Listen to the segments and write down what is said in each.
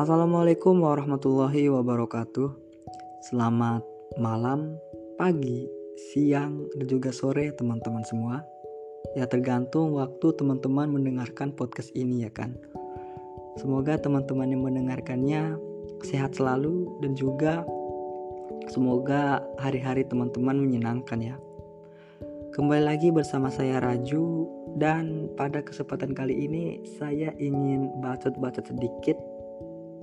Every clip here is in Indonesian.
Assalamualaikum warahmatullahi wabarakatuh. Selamat malam, pagi, siang, dan juga sore teman-teman semua. Ya tergantung waktu teman-teman mendengarkan podcast ini ya kan. Semoga teman-teman yang mendengarkannya sehat selalu dan juga semoga hari-hari teman-teman menyenangkan ya. Kembali lagi bersama saya Raju dan pada kesempatan kali ini saya ingin bacot-bacot sedikit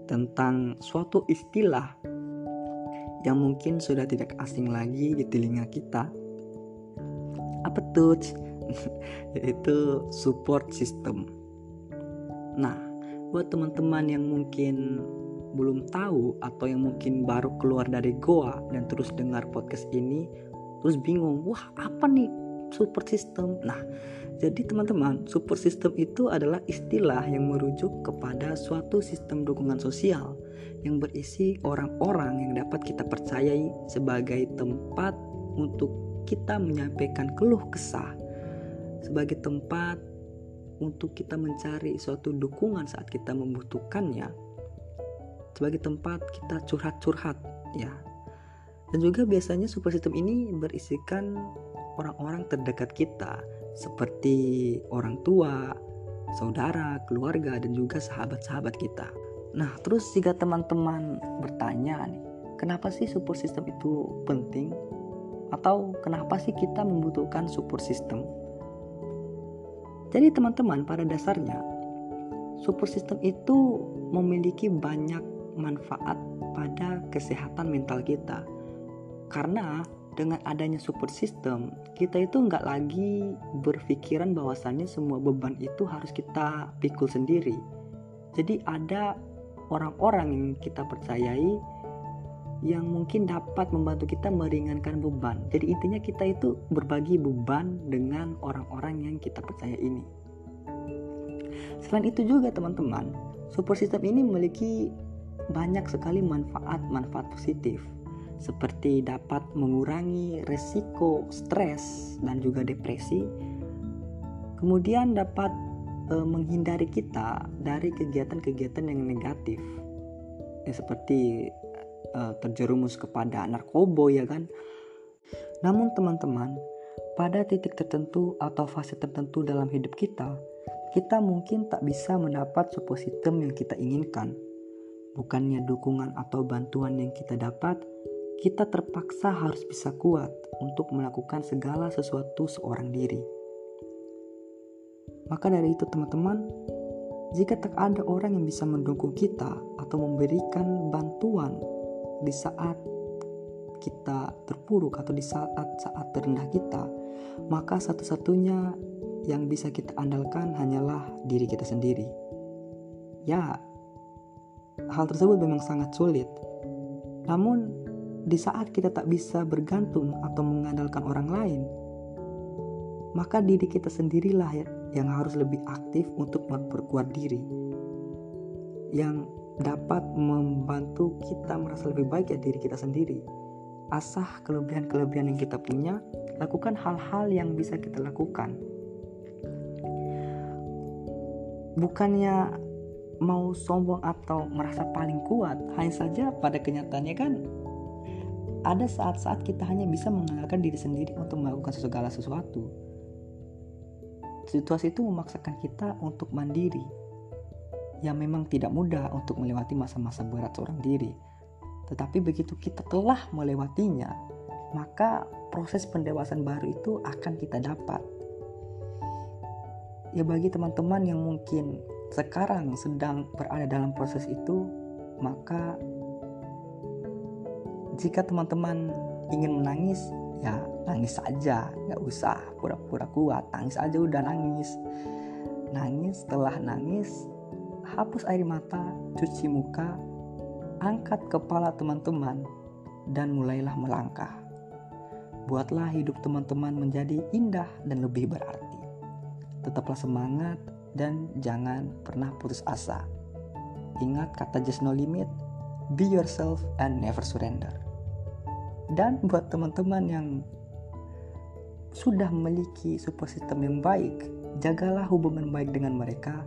tentang suatu istilah yang mungkin sudah tidak asing lagi di telinga kita. Apa tuh? Yaitu support system. Nah, buat teman-teman yang mungkin belum tahu atau yang mungkin baru keluar dari goa dan terus dengar podcast ini terus bingung, wah apa nih support system? Nah, jadi teman-teman, support system itu adalah istilah yang merujuk kepada suatu sistem dukungan sosial yang berisi orang-orang yang dapat kita percayai sebagai tempat untuk kita menyampaikan keluh kesah, sebagai tempat untuk kita mencari suatu dukungan saat kita membutuhkannya, sebagai tempat kita curhat-curhat, ya. Dan juga biasanya support system ini berisikan orang-orang terdekat kita seperti orang tua, saudara, keluarga, dan juga sahabat-sahabat kita. Nah, terus jika teman-teman bertanya nih, kenapa sih support system itu penting? Atau kenapa sih kita membutuhkan support system? Jadi teman-teman, pada dasarnya support system itu memiliki banyak manfaat pada kesehatan mental kita. Karena dengan adanya support system, kita itu nggak lagi berpikiran bahwasannya semua beban itu harus kita pikul sendiri. Jadi ada orang-orang yang kita percayai yang mungkin dapat membantu kita meringankan beban. Jadi intinya kita itu berbagi beban dengan orang-orang yang kita percaya ini. Selain itu juga teman-teman, support system ini memiliki banyak sekali manfaat-manfaat positif seperti dapat mengurangi resiko stres dan juga depresi. Kemudian dapat e, menghindari kita dari kegiatan-kegiatan yang negatif. Ya seperti e, terjerumus kepada narkoba ya kan. Namun teman-teman, pada titik tertentu atau fase tertentu dalam hidup kita, kita mungkin tak bisa mendapat support system yang kita inginkan. Bukannya dukungan atau bantuan yang kita dapat kita terpaksa harus bisa kuat untuk melakukan segala sesuatu seorang diri. Maka dari itu teman-teman, jika tak ada orang yang bisa mendukung kita atau memberikan bantuan di saat kita terpuruk atau di saat-saat terendah kita, maka satu-satunya yang bisa kita andalkan hanyalah diri kita sendiri. Ya, hal tersebut memang sangat sulit. Namun, di saat kita tak bisa bergantung atau mengandalkan orang lain, maka diri kita sendirilah ya, yang harus lebih aktif untuk memperkuat diri. Yang dapat membantu kita merasa lebih baik ya diri kita sendiri. Asah kelebihan-kelebihan yang kita punya, lakukan hal-hal yang bisa kita lakukan. Bukannya mau sombong atau merasa paling kuat, hanya saja pada kenyataannya kan ada saat-saat kita hanya bisa mengandalkan diri sendiri untuk melakukan segala sesuatu. Situasi itu memaksakan kita untuk mandiri, yang memang tidak mudah untuk melewati masa-masa berat seorang diri. Tetapi begitu kita telah melewatinya, maka proses pendewasaan baru itu akan kita dapat. Ya bagi teman-teman yang mungkin sekarang sedang berada dalam proses itu, maka jika teman-teman ingin menangis ya nangis saja. Nggak usah pura-pura kuat. Nangis aja udah nangis. Nangis setelah nangis hapus air mata cuci muka angkat kepala teman-teman dan mulailah melangkah. Buatlah hidup teman-teman menjadi indah dan lebih berarti. Tetaplah semangat dan jangan pernah putus asa. Ingat kata just no limit be yourself and never surrender dan buat teman-teman yang sudah memiliki support system yang baik, jagalah hubungan baik dengan mereka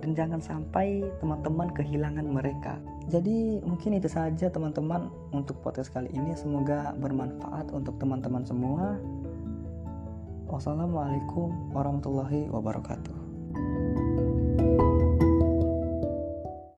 dan jangan sampai teman-teman kehilangan mereka. Jadi mungkin itu saja teman-teman untuk podcast kali ini semoga bermanfaat untuk teman-teman semua. Wassalamualaikum warahmatullahi wabarakatuh.